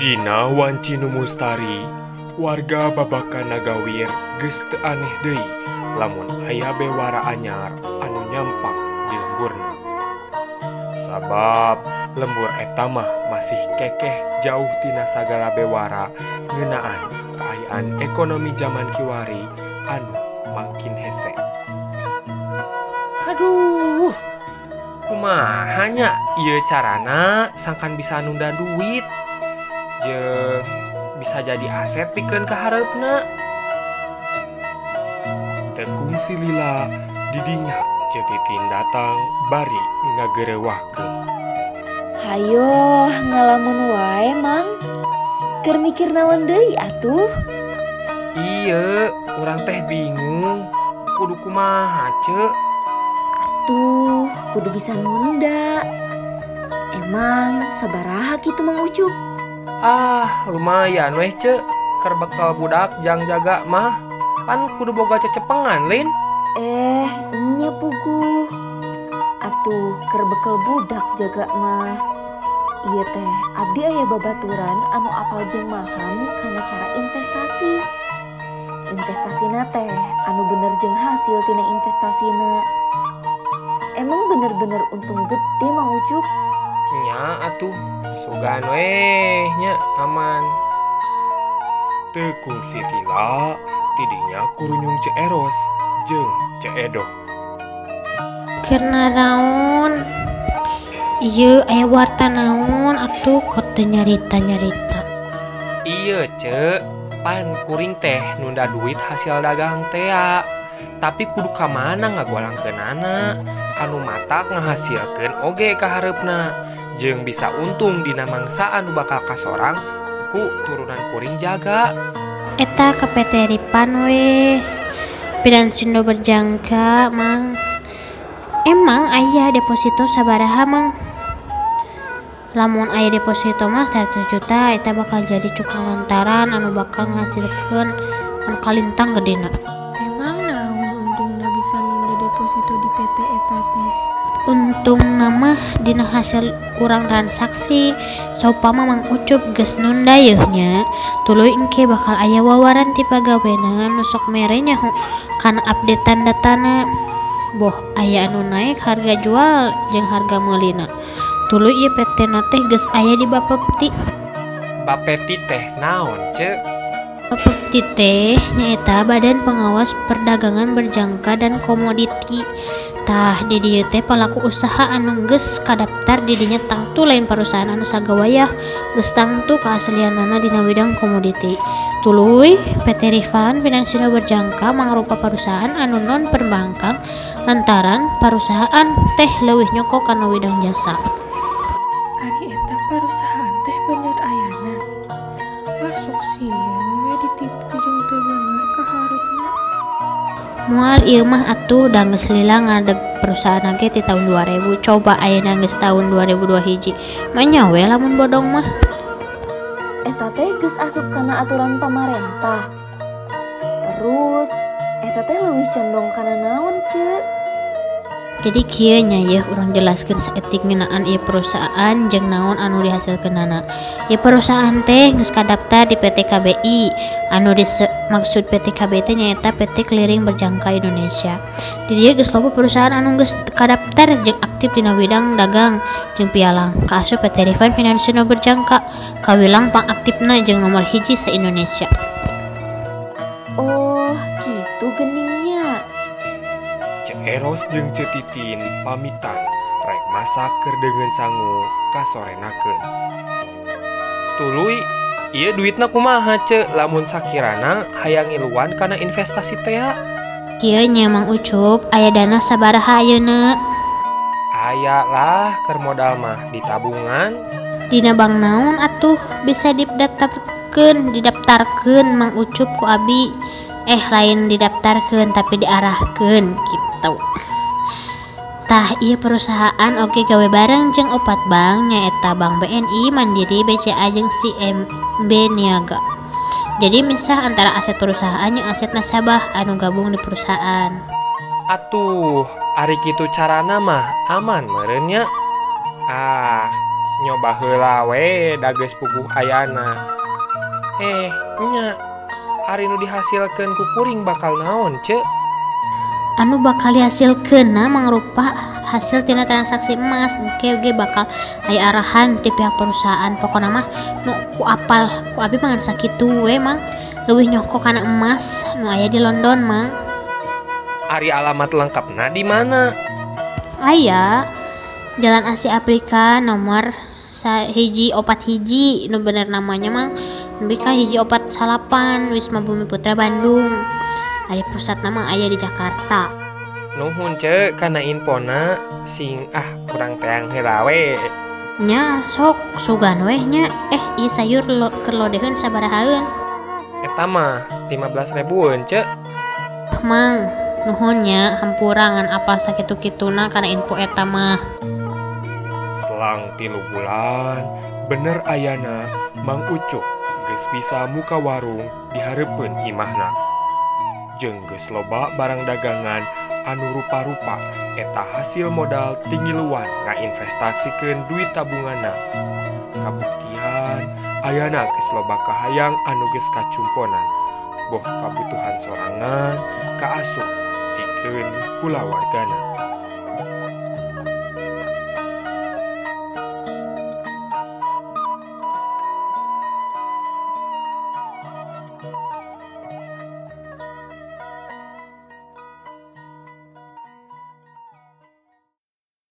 Dina wancinu mustari warga babakan nagawir geus teu aneh deui lamun aya bewara anyar anu nyampang di lemburna. Sabab lembur eta mah masih kekeh jauh tina sagala bewara ngeunaan kaayaan ekonomi zaman kiwari anu makin hese. Aduh, kumahanya ieu carana sangkan bisa nunda duit jeung bisa jadi aset pikeun ka hareupna. Tekung si Lila didinya cetitin datang bari ngagerewahkeun. Hayo ngalamun wae mang Keur mikir naon deui atuh Iya, orang teh bingung kudu kumaha cek. Tuh kudu bisa nunda Emang sabaraha kitu Mang Ucup Ah, lumayan weh cek. Keur bekal budak jang jaga mah. Pan kudu boga cecepengan, Lin. Eh nya pugu Atuh keur bekel budak jaga mah Iya teh abdi aya babaturan anu apal jeung maham kana cara investasi Investasina teh anu bener jeung hasil tina investasina Emang bener-bener untung gede Mang Ucup nya atuh sugan wehnya aman. Tekung si Vila tidinya kurunyung jeung ce ceedo karena raun iya ayah warta naun atuh kota nyarita nyarita iya ce pan kuring teh nunda duit hasil dagang tea tapi kudu ka mana golang ke nana anu matak ngehasilkan oge keharepna jeung bisa untung dina mangsa anu bakal kasorang ku turunan kuring jaga. Eta kepeteripan we Pidansindo berjangka mang Emang ayah deposito sabaraha mang Lamun ayah deposito mah 100 juta Eta bakal jadi cukang lantaran anu bakal ngasilkeun anu kalintang gedena Emang naon untungna bisa nunda deposito di PT eta teh? Untung nama dina hasil kurang transaksi Saupama mang ucup geus nunda yeuhnya Tuluy engke bakal aya wawaran ti pagawena nu sok merenya hu kana updatean datana Boh aya anu naik harga jual jeung harga meulina. Tuluy ieu PT teh geus aya di Bapepti Bapeti teh naon cek? Bapepti teh nyaeta Badan Pengawas Perdagangan Berjangka dan Komoditi tah di dieu teh pelaku usaha anu gees kadaftar didinya tangtu lain perusahaan anu sagawayah. Geus tangtu keaslianana dina widang komoditi. Tuluy PT Rifan Finansino berjangka mangrupa perusahaan anu non perbankan lantaran perusahaan teh leuwih nyokok kana widang jasa. Ari eta perusahaan teh bener ayana? Masuk sieun mual Imah atuh dange Lilang ngadeg perusahaan nage di tahun 2000 coba air nangis tahun 2002 hiji. Menyawe lamun bodong mah. Eta teh geus asup kana aturan pamarentah. Terus eta teh leuwih condong kana naon ceuk jadi kianya ya orang jelaskan seetik minaan ieu perusahaan jeng naon anu dihasilkan anak ya perusahaan teh daftar di PT KBI anu maksud PT KBI teh nyaeta PT Clearing Berjangka Indonesia. Di dia geus loba perusahaan anu geus kadaftar jeng aktif dina bidang dagang jeng pialang. Kaasup PT Rifan Finansial Berjangka. Kawilang pangaktifna jeng nomor hiji se Indonesia. Ceeros jeung Cetitin pamitan rek masak keur dengan sangu kasorenakeun. Tuluy Iya duitna kumaha ceu lamun sakirana hayang ngiluan kana investasi teh. Kieu nya Mang Ucup aya dana sabaraha ayeuna? Aya lah keur modal mah di tabungan. Dina bank naon atuh bisa didaftarkeun didaftarkeun Mang Ucup ku abi eh lain didaftarkeun tapi diarahkeun gitu. Tah iya perusahaan oke gawe bareng jeung opat bank nyaeta Bank BNI Mandiri BCA jeung CMB Niaga. Jadi misah antara aset perusahaan yang aset nasabah anu gabung di perusahaan. Atuh, ari kitu carana mah aman merenya. Ah, nyoba heula we dages puguh ayana. Eh nya hari nu dihasilkan ku kuring bakal naon cek? Anu bakal dihasilkeun na mangrupa hasil tina transaksi emas oke oke bakal aya arahan di pihak perusahaan. Pokoknya mah nu ku apal ku abi mangan sakitu we mang. Leuwih nyoko kana emas nu aya di London mang. Ari alamat lengkapna di mana? Aya Jalan Asia Afrika nomor hiji opat hiji nu bener namanya mang BK hiji opat salapan Wisma Bumi Putra Bandung. Ari pusat nama ayah di Jakarta. Nuhun ce karena infona sing ah kurang teang helawe. Nya sok sugan weh nya. Eh iya sayur lo, kerlodehen sabarahaun etama 15 ribuan ce Mang. Nuhunnya hampurangan apa sakit kituna karena info etama selang tilu bulan bener ayana Mang Ucuk geus bisa muka warung diharapun imahna. Jengges loba barang dagangan anu rupa-rupa eta hasil modal tinggi luan ngainvestasikan duit tabungana. Kabuktian ayana geus loba kahayang anu geus kacumponan. Boh kabutuhan sorangan kaasup pikeun kula wargana.